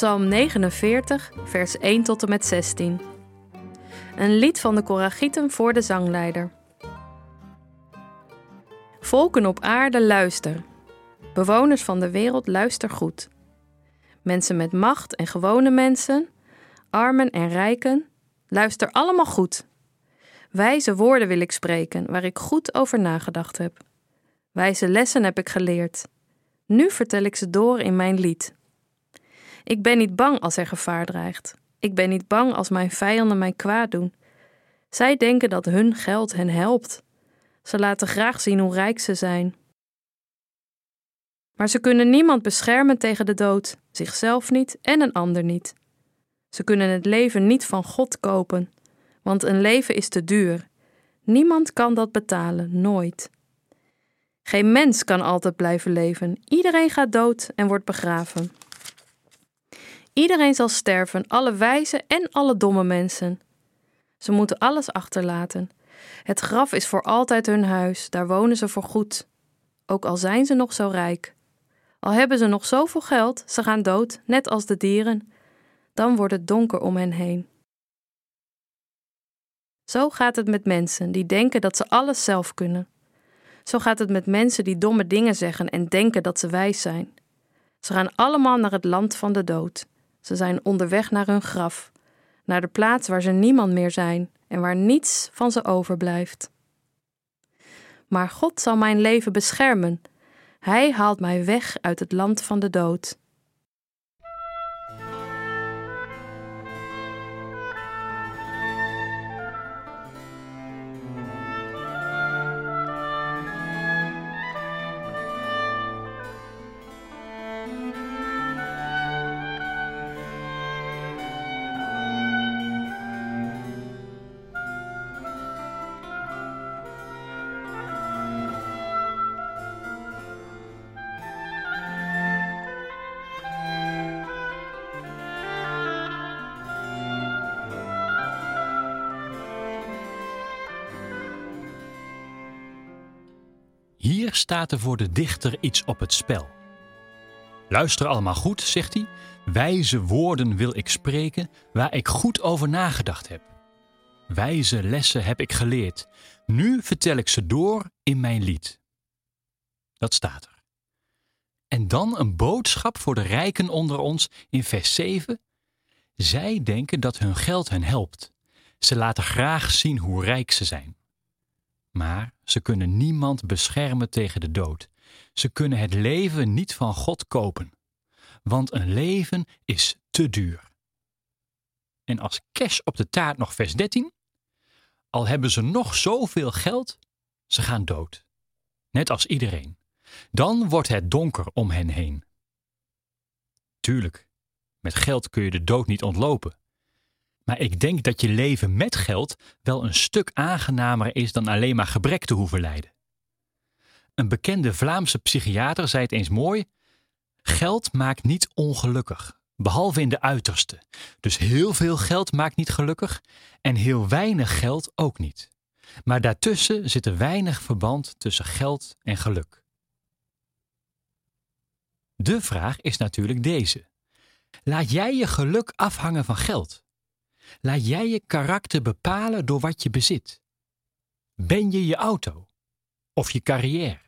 Psalm 49, vers 1 tot en met 16. Een lied van de Koragieten voor de zangleider. Volken op aarde, luister. Bewoners van de wereld, luister goed. Mensen met macht en gewone mensen, armen en rijken, luister allemaal goed. Wijze woorden wil ik spreken, waar ik goed over nagedacht heb. Wijze lessen heb ik geleerd. Nu vertel ik ze door in mijn lied. Ik ben niet bang als er gevaar dreigt. Ik ben niet bang als mijn vijanden mij kwaad doen. Zij denken dat hun geld hen helpt. Ze laten graag zien hoe rijk ze zijn. Maar ze kunnen niemand beschermen tegen de dood, zichzelf niet en een ander niet. Ze kunnen het leven niet van God kopen, want een leven is te duur. Niemand kan dat betalen, nooit. Geen mens kan altijd blijven leven. Iedereen gaat dood en wordt begraven. Iedereen zal sterven, alle wijze en alle domme mensen. Ze moeten alles achterlaten. Het graf is voor altijd hun huis, daar wonen ze voor goed. Ook al zijn ze nog zo rijk. Al hebben ze nog zoveel geld, ze gaan dood, net als de dieren. Dan wordt het donker om hen heen. Zo gaat het met mensen die denken dat ze alles zelf kunnen. Zo gaat het met mensen die domme dingen zeggen en denken dat ze wijs zijn. Ze gaan allemaal naar het land van de dood. Ze zijn onderweg naar hun graf, naar de plaats waar ze niemand meer zijn en waar niets van ze overblijft. Maar God zal mijn leven beschermen. Hij haalt mij weg uit het land van de dood. Hier staat er voor de dichter iets op het spel. Luister allemaal goed, zegt hij. Wijze woorden wil ik spreken waar ik goed over nagedacht heb. Wijze lessen heb ik geleerd. Nu vertel ik ze door in mijn lied. Dat staat er. En dan een boodschap voor de rijken onder ons in vers 7. Zij denken dat hun geld hen helpt. Ze laten graag zien hoe rijk ze zijn. Maar ze kunnen niemand beschermen tegen de dood. Ze kunnen het leven niet van God kopen. Want een leven is te duur. En als cash op de taart nog vers 13. Al hebben ze nog zoveel geld, ze gaan dood. Net als iedereen. Dan wordt het donker om hen heen. Tuurlijk, met geld kun je de dood niet ontlopen. Maar ik denk dat je leven met geld wel een stuk aangenamer is dan alleen maar gebrek te hoeven lijden. Een bekende Vlaamse psychiater zei het eens mooi: Geld maakt niet ongelukkig, behalve in de uiterste. Dus heel veel geld maakt niet gelukkig en heel weinig geld ook niet. Maar daartussen zit er weinig verband tussen geld en geluk. De vraag is natuurlijk deze: Laat jij je geluk afhangen van geld? Laat jij je karakter bepalen door wat je bezit? Ben je je auto? Of je carrière?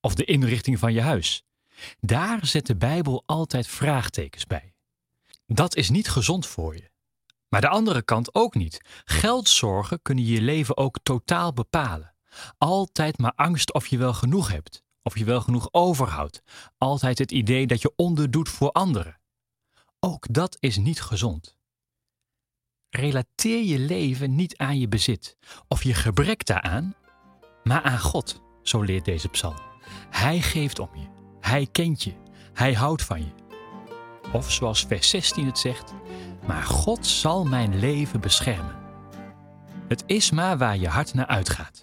Of de inrichting van je huis? Daar zet de Bijbel altijd vraagtekens bij. Dat is niet gezond voor je. Maar de andere kant ook niet. Geldzorgen kunnen je leven ook totaal bepalen. Altijd maar angst of je wel genoeg hebt, of je wel genoeg overhoudt. Altijd het idee dat je onderdoet voor anderen. Ook dat is niet gezond. Relateer je leven niet aan je bezit of je gebrek daaraan, maar aan God, zo leert deze psalm. Hij geeft om je, hij kent je, hij houdt van je. Of zoals vers 16 het zegt, maar God zal mijn leven beschermen. Het is maar waar je hart naar uitgaat.